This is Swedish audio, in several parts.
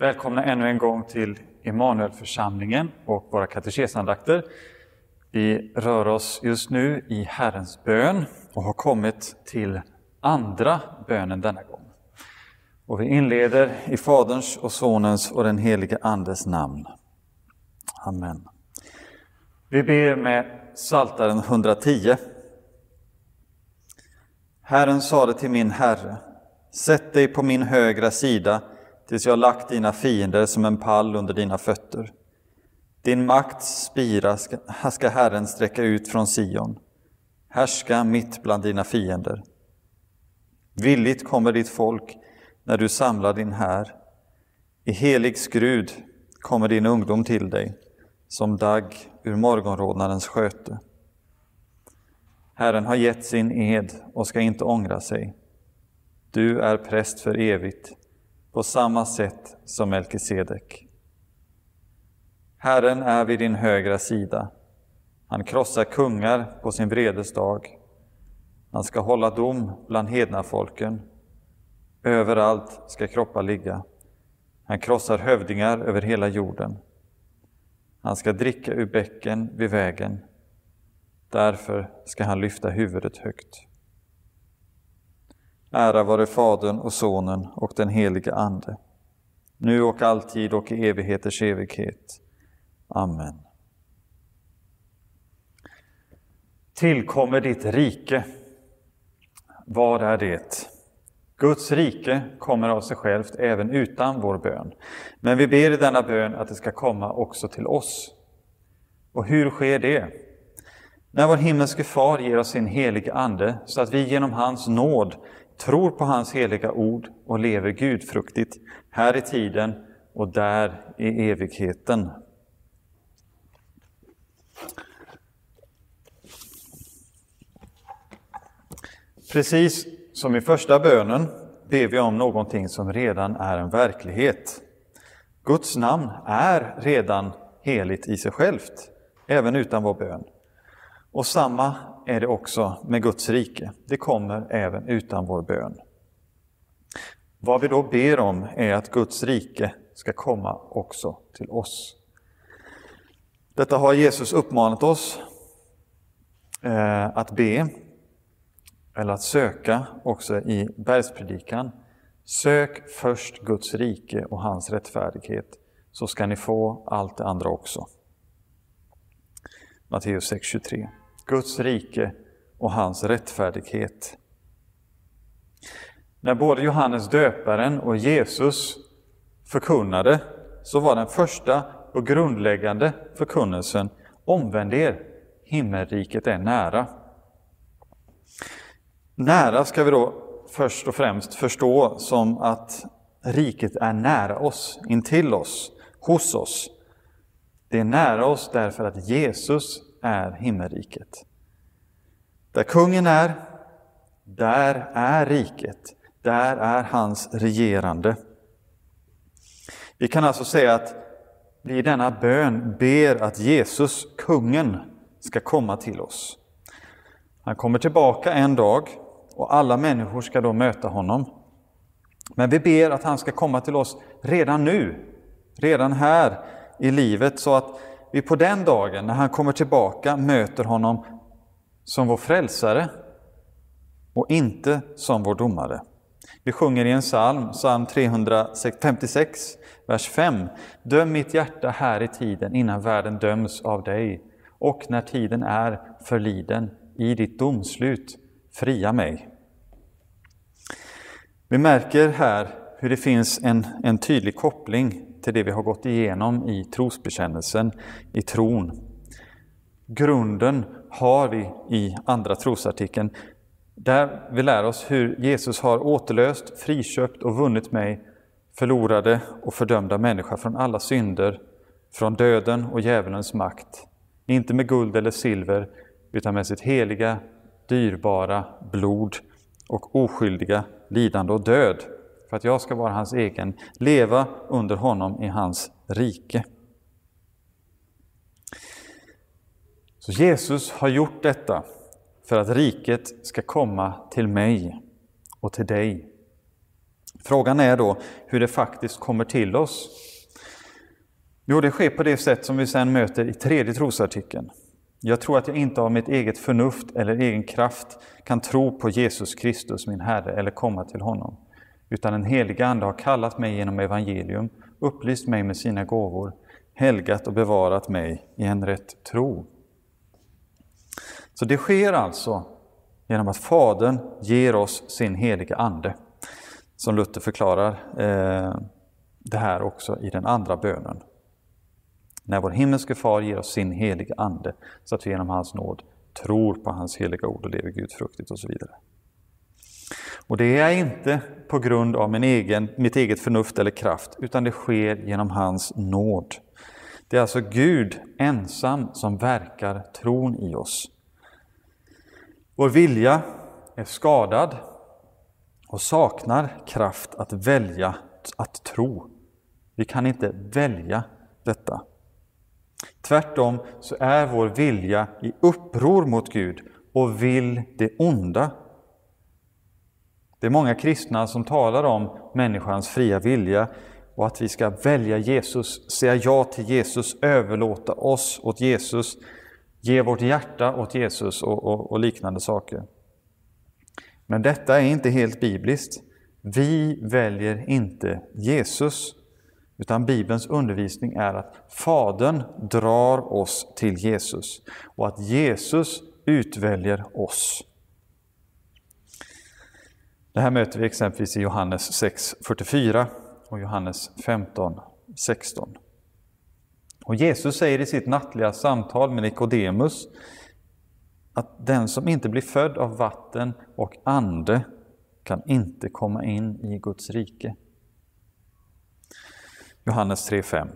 Välkomna ännu en gång till Emanuelförsamlingen och våra katekesandakter. Vi rör oss just nu i Herrens bön och har kommit till andra bönen denna gång. Och vi inleder i Faderns och Sonens och den helige Andes namn. Amen. Vi ber med Psaltaren 110. Herren sade till min Herre, sätt dig på min högra sida tills jag lagt dina fiender som en pall under dina fötter. Din makts spira ska, ska Herren sträcka ut från Sion, härska mitt bland dina fiender. Villigt kommer ditt folk när du samlar din här. I helig skrud kommer din ungdom till dig, som dagg ur morgonrodnadens sköte. Herren har gett sin ed och ska inte ångra sig. Du är präst för evigt, på samma sätt som Melkisedek. Herren är vid din högra sida. Han krossar kungar på sin vredes dag. Han ska hålla dom bland hedna folken. Överallt ska kroppar ligga. Han krossar hövdingar över hela jorden. Han ska dricka ur bäcken vid vägen. Därför ska han lyfta huvudet högt. Ära vare Fadern och Sonen och den helige Ande, nu och alltid och i evigheters evighet. Amen. Tillkommer ditt rike. Vad är det? Guds rike kommer av sig självt även utan vår bön. Men vi ber i denna bön att det ska komma också till oss. Och hur sker det? När vår himmelske Far ger oss sin helige Ande så att vi genom hans nåd tror på hans heliga ord och lever gudfruktigt här i tiden och där i evigheten. Precis som i första bönen ber vi om någonting som redan är en verklighet. Guds namn är redan heligt i sig självt, även utan vår bön. Och samma är det också med Guds rike. Det kommer även utan vår bön. Vad vi då ber om är att Guds rike ska komma också till oss. Detta har Jesus uppmanat oss eh, att be, eller att söka också i bergspredikan. Sök först Guds rike och hans rättfärdighet, så ska ni få allt det andra också. Matteus 6.23 Guds rike och hans rättfärdighet. När både Johannes döparen och Jesus förkunnade så var den första och grundläggande förkunnelsen Omvänd er, himmelriket är nära. Nära ska vi då först och främst förstå som att riket är nära oss, intill oss, hos oss. Det är nära oss därför att Jesus är himmelriket. Där kungen är, där är riket, där är hans regerande. Vi kan alltså säga att vi i denna bön ber att Jesus, kungen, ska komma till oss. Han kommer tillbaka en dag och alla människor ska då möta honom. Men vi ber att han ska komma till oss redan nu, redan här i livet, så att vi på den dagen när han kommer tillbaka möter honom som vår frälsare och inte som vår domare. Vi sjunger i en psalm, psalm 356, vers 5. Döm mitt hjärta här i tiden innan världen döms av dig och när tiden är förliden i ditt domslut, fria mig. Vi märker här hur det finns en, en tydlig koppling till det vi har gått igenom i trosbekännelsen, i tron. Grunden har vi i andra trosartikeln, där vi lär oss hur Jesus har återlöst, friköpt och vunnit mig, förlorade och fördömda människa från alla synder, från döden och djävulens makt. Inte med guld eller silver, utan med sitt heliga, dyrbara blod och oskyldiga lidande och död för att jag ska vara hans egen, leva under honom i hans rike. Så Jesus har gjort detta för att riket ska komma till mig och till dig. Frågan är då hur det faktiskt kommer till oss. Jo, det sker på det sätt som vi sedan möter i tredje trosartikeln. Jag tror att jag inte av mitt eget förnuft eller egen kraft kan tro på Jesus Kristus, min Herre, eller komma till honom. Utan den helige Ande har kallat mig genom evangelium, upplyst mig med sina gåvor, helgat och bevarat mig i en rätt tro. Så det sker alltså genom att Fadern ger oss sin heliga Ande. Som Luther förklarar eh, det här också i den andra bönen. När vår himmelske Far ger oss sin heliga Ande så att vi genom hans nåd tror på hans heliga ord och lever gudfruktigt och så vidare. Och det är inte på grund av min egen, mitt eget förnuft eller kraft, utan det sker genom hans nåd. Det är alltså Gud ensam som verkar tron i oss. Vår vilja är skadad och saknar kraft att välja att tro. Vi kan inte välja detta. Tvärtom så är vår vilja i uppror mot Gud och vill det onda. Det är många kristna som talar om människans fria vilja och att vi ska välja Jesus, säga ja till Jesus, överlåta oss åt Jesus, ge vårt hjärta åt Jesus och, och, och liknande saker. Men detta är inte helt bibliskt. Vi väljer inte Jesus, utan Bibelns undervisning är att Fadern drar oss till Jesus och att Jesus utväljer oss. Det här möter vi exempelvis i Johannes 6.44 och Johannes 15.16. Och Jesus säger i sitt nattliga samtal med Nikodemus att den som inte blir född av vatten och ande kan inte komma in i Guds rike. Johannes 3.5.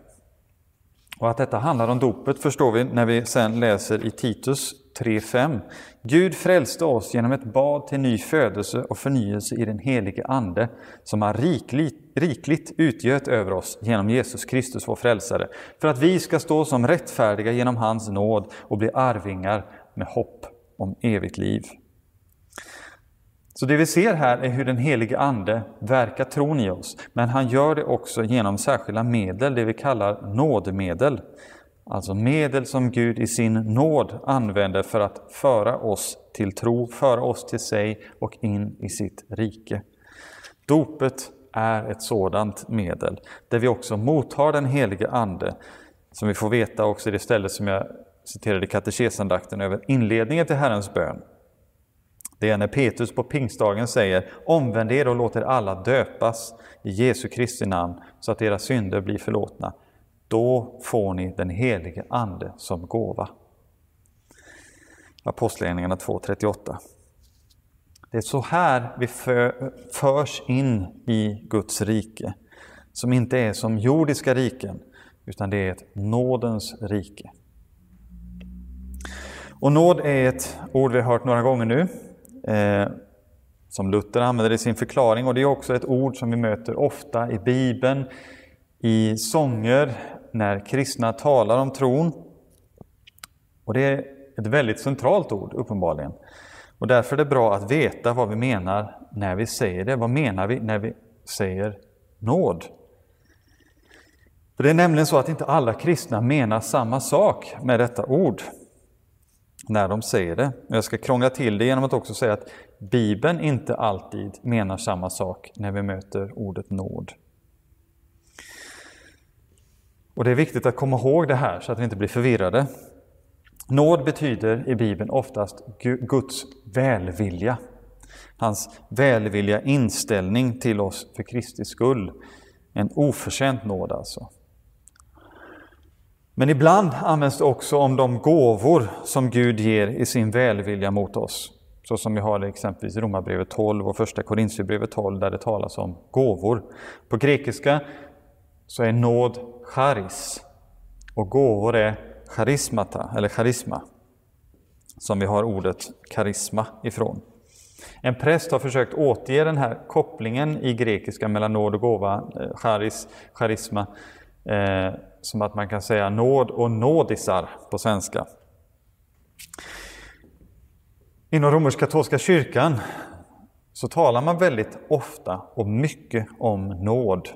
Och att detta handlar om dopet förstår vi när vi sen läser i Titus 3.5. Gud frälste oss genom ett bad till ny födelse och förnyelse i den helige Ande som har rikligt, rikligt utgöt över oss genom Jesus Kristus, vår frälsare, för att vi ska stå som rättfärdiga genom hans nåd och bli arvingar med hopp om evigt liv. Så det vi ser här är hur den helige Ande verkar tron i oss, men han gör det också genom särskilda medel, det vi kallar nådemedel. Alltså medel som Gud i sin nåd använder för att föra oss till tro, föra oss till sig och in i sitt rike. Dopet är ett sådant medel, där vi också mottar den helige Ande, som vi får veta också i det ställe som jag citerade i katekesandakten över inledningen till Herrens bön. Det är när Petrus på pingstdagen säger Omvänd er och låt er alla döpas i Jesu Kristi namn så att era synder blir förlåtna. Då får ni den helige Ande som gåva. Apostlagärningarna 2.38. Det är så här vi förs in i Guds rike, som inte är som jordiska riken, utan det är ett nådens rike. Och nåd är ett ord vi har hört några gånger nu, eh, som Luther använder i sin förklaring. Och det är också ett ord som vi möter ofta i Bibeln, i sånger, när kristna talar om tron. Och det är ett väldigt centralt ord, uppenbarligen. Och därför är det bra att veta vad vi menar när vi säger det. Vad menar vi när vi säger nåd? För Det är nämligen så att inte alla kristna menar samma sak med detta ord när de säger det. Jag ska krångla till det genom att också säga att Bibeln inte alltid menar samma sak när vi möter ordet nåd. Och Det är viktigt att komma ihåg det här så att vi inte blir förvirrade. Nåd betyder i Bibeln oftast Guds välvilja. Hans välvilliga inställning till oss för Kristi skull. En oförtjänt nåd alltså. Men ibland används det också om de gåvor som Gud ger i sin välvilja mot oss. Så som vi har det exempelvis i Romarbrevet 12 och första Korintierbrevet 12 där det talas om gåvor. På grekiska så är nåd charis och gåvor är charismata eller charisma som vi har ordet karisma ifrån. En präst har försökt återge den här kopplingen i grekiska mellan nåd och gåva, eh, charis, charisma, eh, som att man kan säga nåd och nådisar på svenska. Inom romersk-katolska kyrkan så talar man väldigt ofta och mycket om nåd.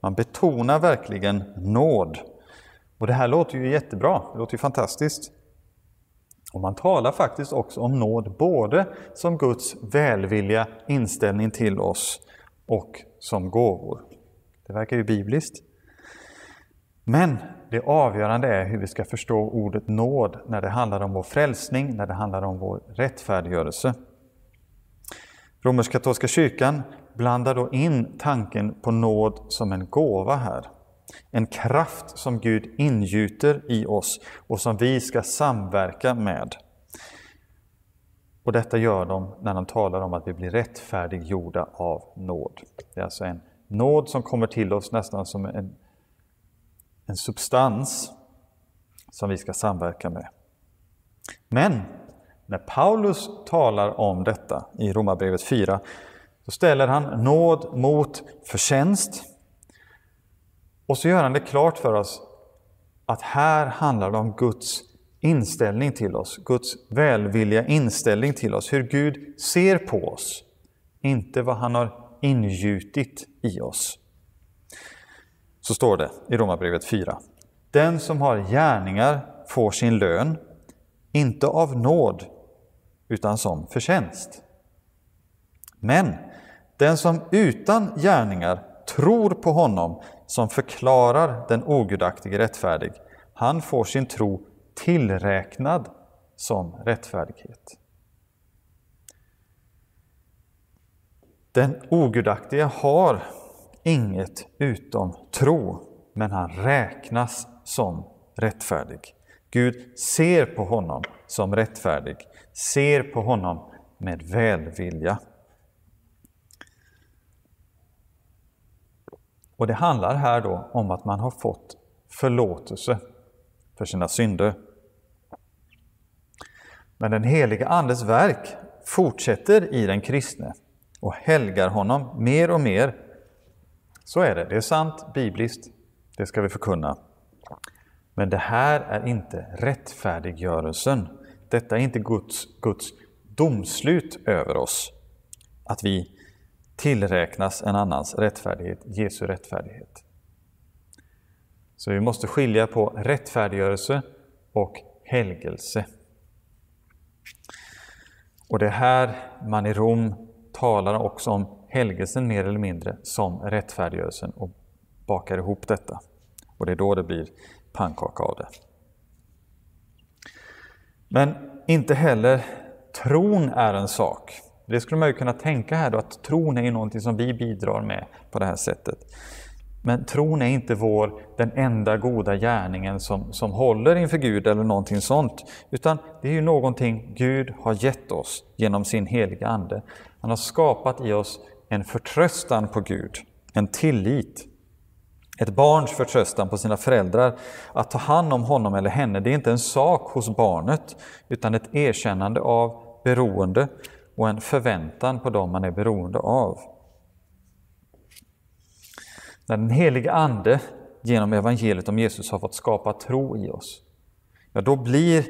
Man betonar verkligen nåd. Och det här låter ju jättebra, det låter ju fantastiskt. Och man talar faktiskt också om nåd, både som Guds välvilliga inställning till oss och som gåvor. Det verkar ju bibliskt. Men det avgörande är hur vi ska förstå ordet nåd när det handlar om vår frälsning, när det handlar om vår rättfärdiggörelse. Romersk-katolska kyrkan blandar då in tanken på nåd som en gåva här. En kraft som Gud ingjuter i oss och som vi ska samverka med. Och detta gör de när de talar om att vi blir rättfärdiggjorda av nåd. Det är alltså en nåd som kommer till oss nästan som en, en substans som vi ska samverka med. Men när Paulus talar om detta i Romarbrevet 4 så ställer han nåd mot förtjänst. Och så gör han det klart för oss att här handlar det om Guds inställning till oss, Guds välvilliga inställning till oss, hur Gud ser på oss, inte vad han har ingjutit i oss. Så står det i Romarbrevet 4. Den som har gärningar får sin lön, inte av nåd, utan som förtjänst. Men den som utan gärningar tror på honom som förklarar den ogudaktige rättfärdig, han får sin tro tillräknad som rättfärdighet. Den ogudaktige har inget utom tro, men han räknas som rättfärdig. Gud ser på honom som rättfärdig, ser på honom med välvilja. Och det handlar här då om att man har fått förlåtelse för sina synder. Men den heliga Andes verk fortsätter i den kristne och helgar honom mer och mer. Så är det, det är sant bibliskt, det ska vi förkunna. Men det här är inte rättfärdiggörelsen. Detta är inte Guds, Guds domslut över oss. Att vi tillräknas en annans rättfärdighet, Jesu rättfärdighet. Så vi måste skilja på rättfärdiggörelse och helgelse. Och det är här man i Rom talar också om helgelsen mer eller mindre som rättfärdiggörelsen och bakar ihop detta. Och det är då det blir pannkaka av det. Men inte heller tron är en sak. Det skulle man ju kunna tänka här då, att tron är någonting som vi bidrar med på det här sättet. Men tron är inte vår, den enda goda gärningen som, som håller inför Gud eller någonting sånt. Utan det är ju någonting Gud har gett oss genom sin heliga Ande. Han har skapat i oss en förtröstan på Gud, en tillit. Ett barns förtröstan på sina föräldrar, att ta hand om honom eller henne, det är inte en sak hos barnet, utan ett erkännande av beroende och en förväntan på dem man är beroende av. När den helige Ande genom evangeliet om Jesus har fått skapa tro i oss, ja då blir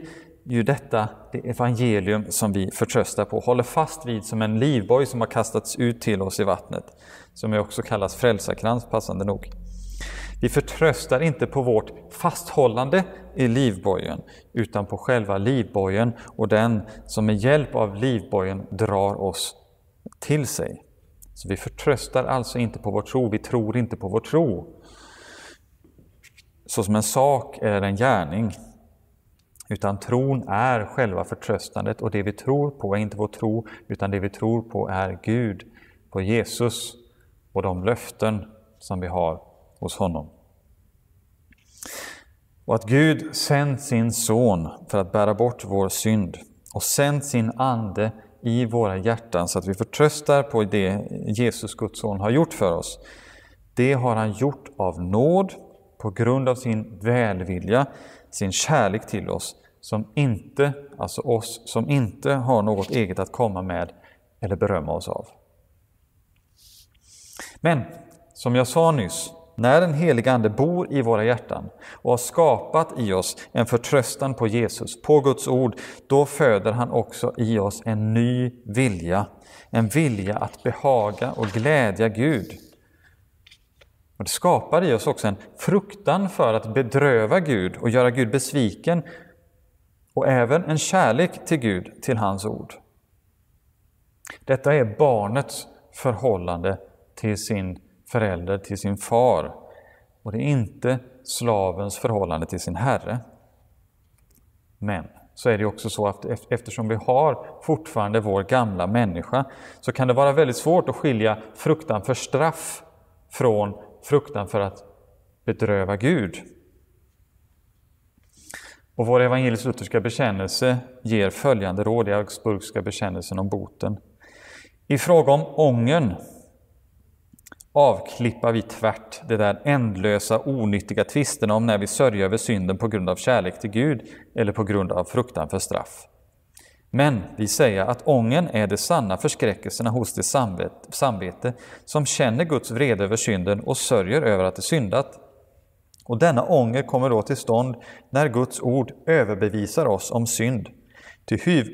ju detta det evangelium som vi förtröstar på, håller fast vid som en livboj som har kastats ut till oss i vattnet, som också kallas frälsarkrans passande nog. Vi förtröstar inte på vårt fasthållande i livbojen, utan på själva livbojen och den som med hjälp av livbojen drar oss till sig. Så vi förtröstar alltså inte på vår tro, vi tror inte på vår tro. Så som en sak eller en gärning. Utan tron är själva förtröstandet och det vi tror på är inte vår tro, utan det vi tror på är Gud, på Jesus och de löften som vi har hos honom. Och att Gud sänt sin son för att bära bort vår synd och sänt sin Ande i våra hjärtan så att vi förtröstar på det Jesus, Guds son, har gjort för oss. Det har han gjort av nåd, på grund av sin välvilja, sin kärlek till oss, som inte, alltså oss, som inte har något eget att komma med eller berömma oss av. Men, som jag sa nyss, när den helige Ande bor i våra hjärtan och har skapat i oss en förtröstan på Jesus, på Guds ord, då föder han också i oss en ny vilja, en vilja att behaga och glädja Gud. Och det skapar i oss också en fruktan för att bedröva Gud och göra Gud besviken och även en kärlek till Gud, till hans ord. Detta är barnets förhållande till sin förälder, till sin far. Och det är inte slavens förhållande till sin herre. Men så är det också så att eftersom vi har fortfarande vår gamla människa så kan det vara väldigt svårt att skilja fruktan för straff från fruktan för att bedröva Gud. Och vår evangelisk-lutherska bekännelse ger följande råd i Augsburgska bekännelsen om boten. I fråga om ången avklippar vi tvärt de där ändlösa onyttiga tvisterna om när vi sörjer över synden på grund av kärlek till Gud eller på grund av fruktan för straff. Men vi säger att ången är de sanna förskräckelserna hos det samvete som känner Guds vrede över synden och sörjer över att det syndat. Och denna ånger kommer då till stånd när Guds ord överbevisar oss om synd. Ty, huv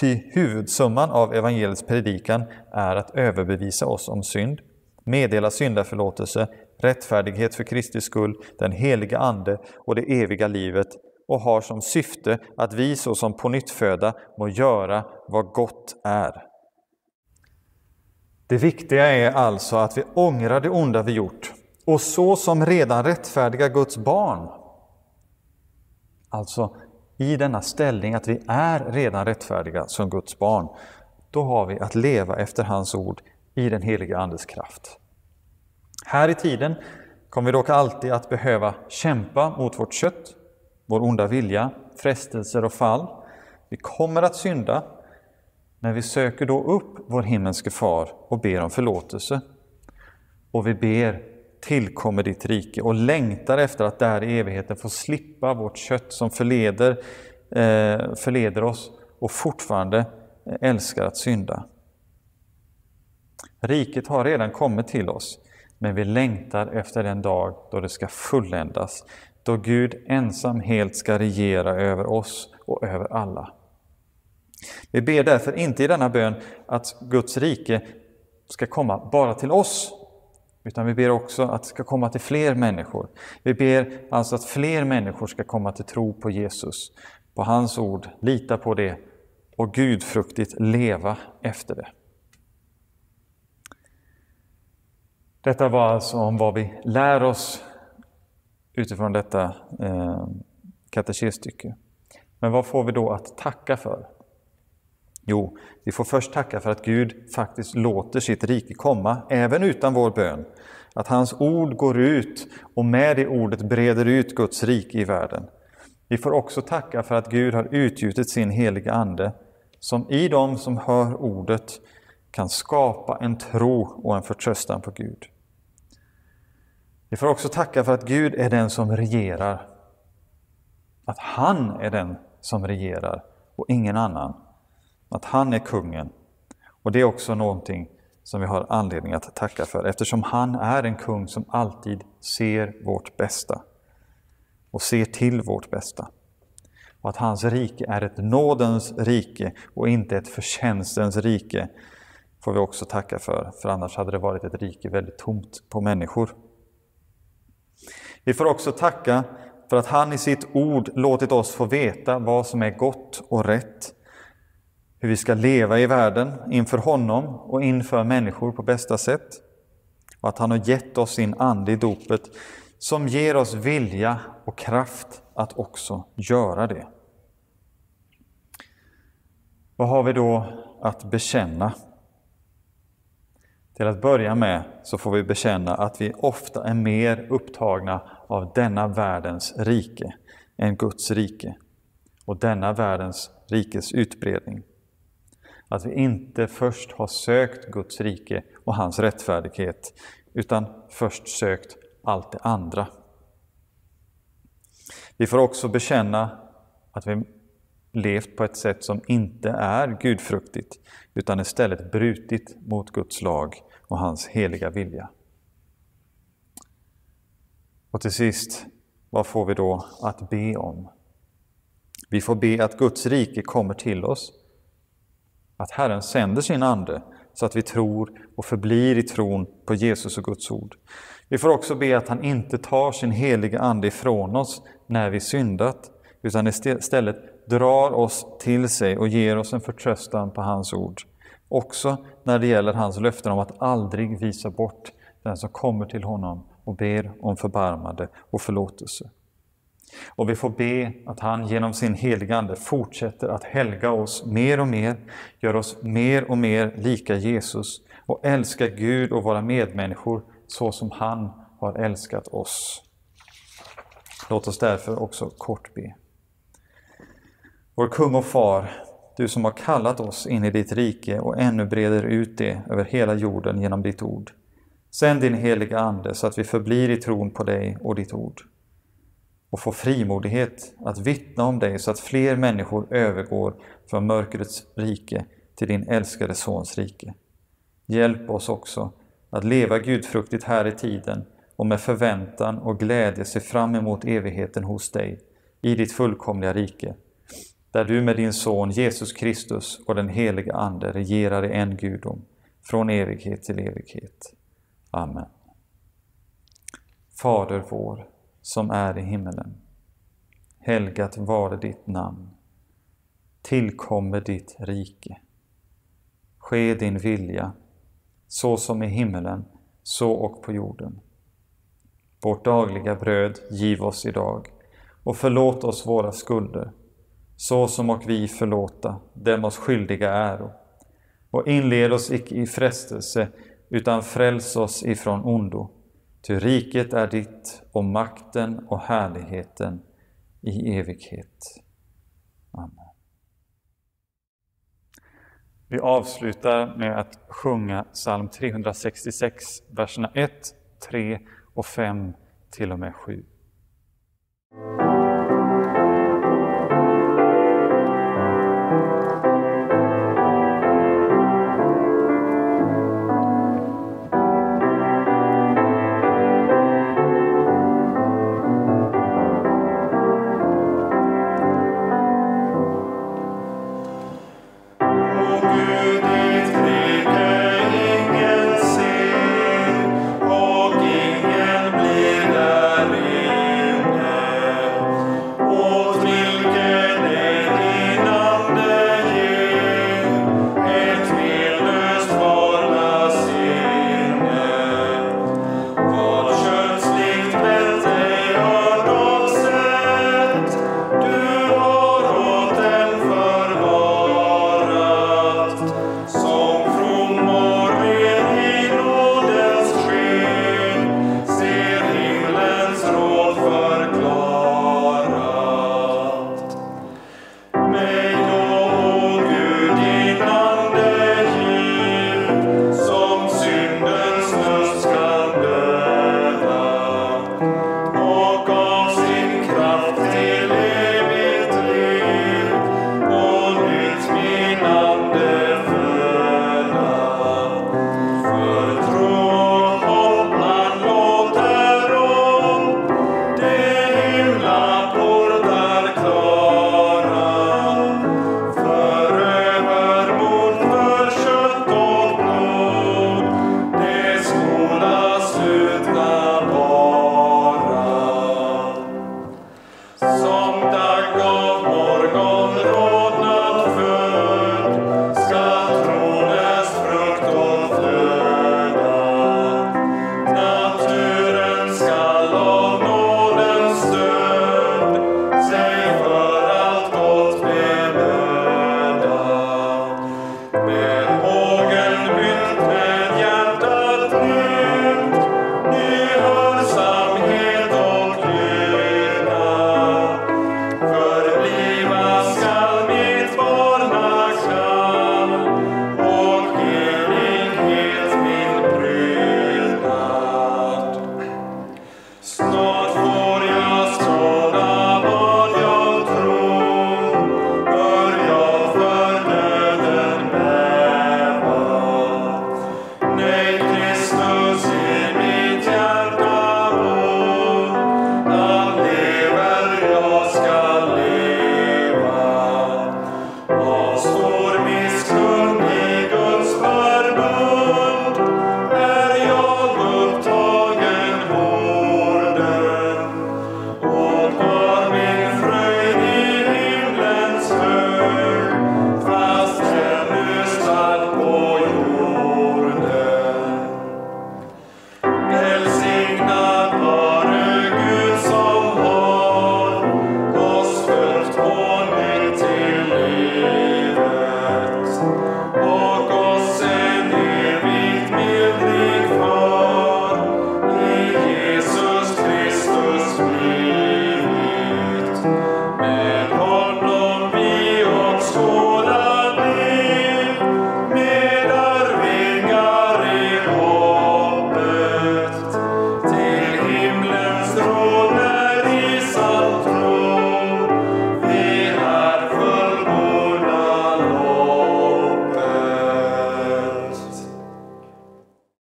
ty huvudsumman av evangeliets predikan är att överbevisa oss om synd, meddela syndaförlåtelse, rättfärdighet för Kristi skull, den heliga Ande och det eviga livet och har som syfte att vi såsom på nyttföda må göra vad gott är. Det viktiga är alltså att vi ångrar det onda vi gjort och så som redan rättfärdiga Guds barn. Alltså i denna ställning att vi är redan rättfärdiga som Guds barn. Då har vi att leva efter hans ord i den heliga Andes kraft. Här i tiden kommer vi dock alltid att behöva kämpa mot vårt kött, vår onda vilja, frestelser och fall. Vi kommer att synda, men vi söker då upp vår himmelske far och ber om förlåtelse. Och vi ber tillkommer ditt rike och längtar efter att där i evigheten få slippa vårt kött som förleder, eh, förleder oss och fortfarande eh, älskar att synda. Riket har redan kommit till oss, men vi längtar efter den dag då det ska fulländas, då Gud ensam helt ska regera över oss och över alla. Vi ber därför inte i denna bön att Guds rike ska komma bara till oss, utan vi ber också att det ska komma till fler människor. Vi ber alltså att fler människor ska komma till tro på Jesus, på hans ord, lita på det och gudfruktigt leva efter det. Detta var alltså om vad vi lär oss utifrån detta eh, katekesstycke. Men vad får vi då att tacka för? Jo, vi får först tacka för att Gud faktiskt låter sitt rike komma, även utan vår bön. Att hans ord går ut och med det ordet breder ut Guds rike i världen. Vi får också tacka för att Gud har utgjutit sin heliga Ande, som i dem som hör ordet kan skapa en tro och en förtröstan på Gud. Vi får också tacka för att Gud är den som regerar. Att han är den som regerar och ingen annan. Att han är kungen. Och det är också någonting som vi har anledning att tacka för eftersom han är en kung som alltid ser vårt bästa och ser till vårt bästa. Och att hans rike är ett nådens rike och inte ett förtjänstens rike får vi också tacka för, för annars hade det varit ett rike väldigt tomt på människor. Vi får också tacka för att han i sitt ord låtit oss få veta vad som är gott och rätt, hur vi ska leva i världen inför honom och inför människor på bästa sätt. Och att han har gett oss sin Ande i dopet som ger oss vilja och kraft att också göra det. Vad har vi då att bekänna? Till att börja med så får vi bekänna att vi ofta är mer upptagna av denna världens rike än Guds rike och denna världens rikes utbredning. Att vi inte först har sökt Guds rike och hans rättfärdighet utan först sökt allt det andra. Vi får också bekänna att vi levt på ett sätt som inte är gudfruktigt utan istället brutit mot Guds lag och hans heliga vilja. Och till sist, vad får vi då att be om? Vi får be att Guds rike kommer till oss, att Herren sänder sin Ande så att vi tror och förblir i tron på Jesus och Guds ord. Vi får också be att han inte tar sin heliga Ande ifrån oss när vi syndat, utan istället drar oss till sig och ger oss en förtröstan på hans ord. Också när det gäller hans löften om att aldrig visa bort den som kommer till honom och ber om förbarmande och förlåtelse. Och vi får be att han genom sin heliga Ande fortsätter att helga oss mer och mer, gör oss mer och mer lika Jesus och älskar Gud och våra medmänniskor så som han har älskat oss. Låt oss därför också kort be. Vår kung och far, du som har kallat oss in i ditt rike och ännu breder ut det över hela jorden genom ditt ord. Sänd din heliga Ande så att vi förblir i tron på dig och ditt ord och får frimodighet att vittna om dig så att fler människor övergår från mörkrets rike till din älskade Sons rike. Hjälp oss också att leva gudfruktigt här i tiden och med förväntan och glädje se fram emot evigheten hos dig i ditt fullkomliga rike, där du med din Son Jesus Kristus och den helige Ande regerar i en gudom, från evighet till evighet. Amen. Fader vår, som är i himmelen. Helgat vare ditt namn. Tillkommer ditt rike. Ske din vilja, så som i himmelen, så och på jorden. Vårt dagliga bröd giv oss idag och förlåt oss våra skulder, så som och vi förlåta dem oss skyldiga äro. Och inled oss icke i frestelse, utan fräls oss ifrån ondo. Ty riket är ditt och makten och härligheten i evighet. Amen. Vi avslutar med att sjunga psalm 366, verserna 1, 3 och 5 till och med 7.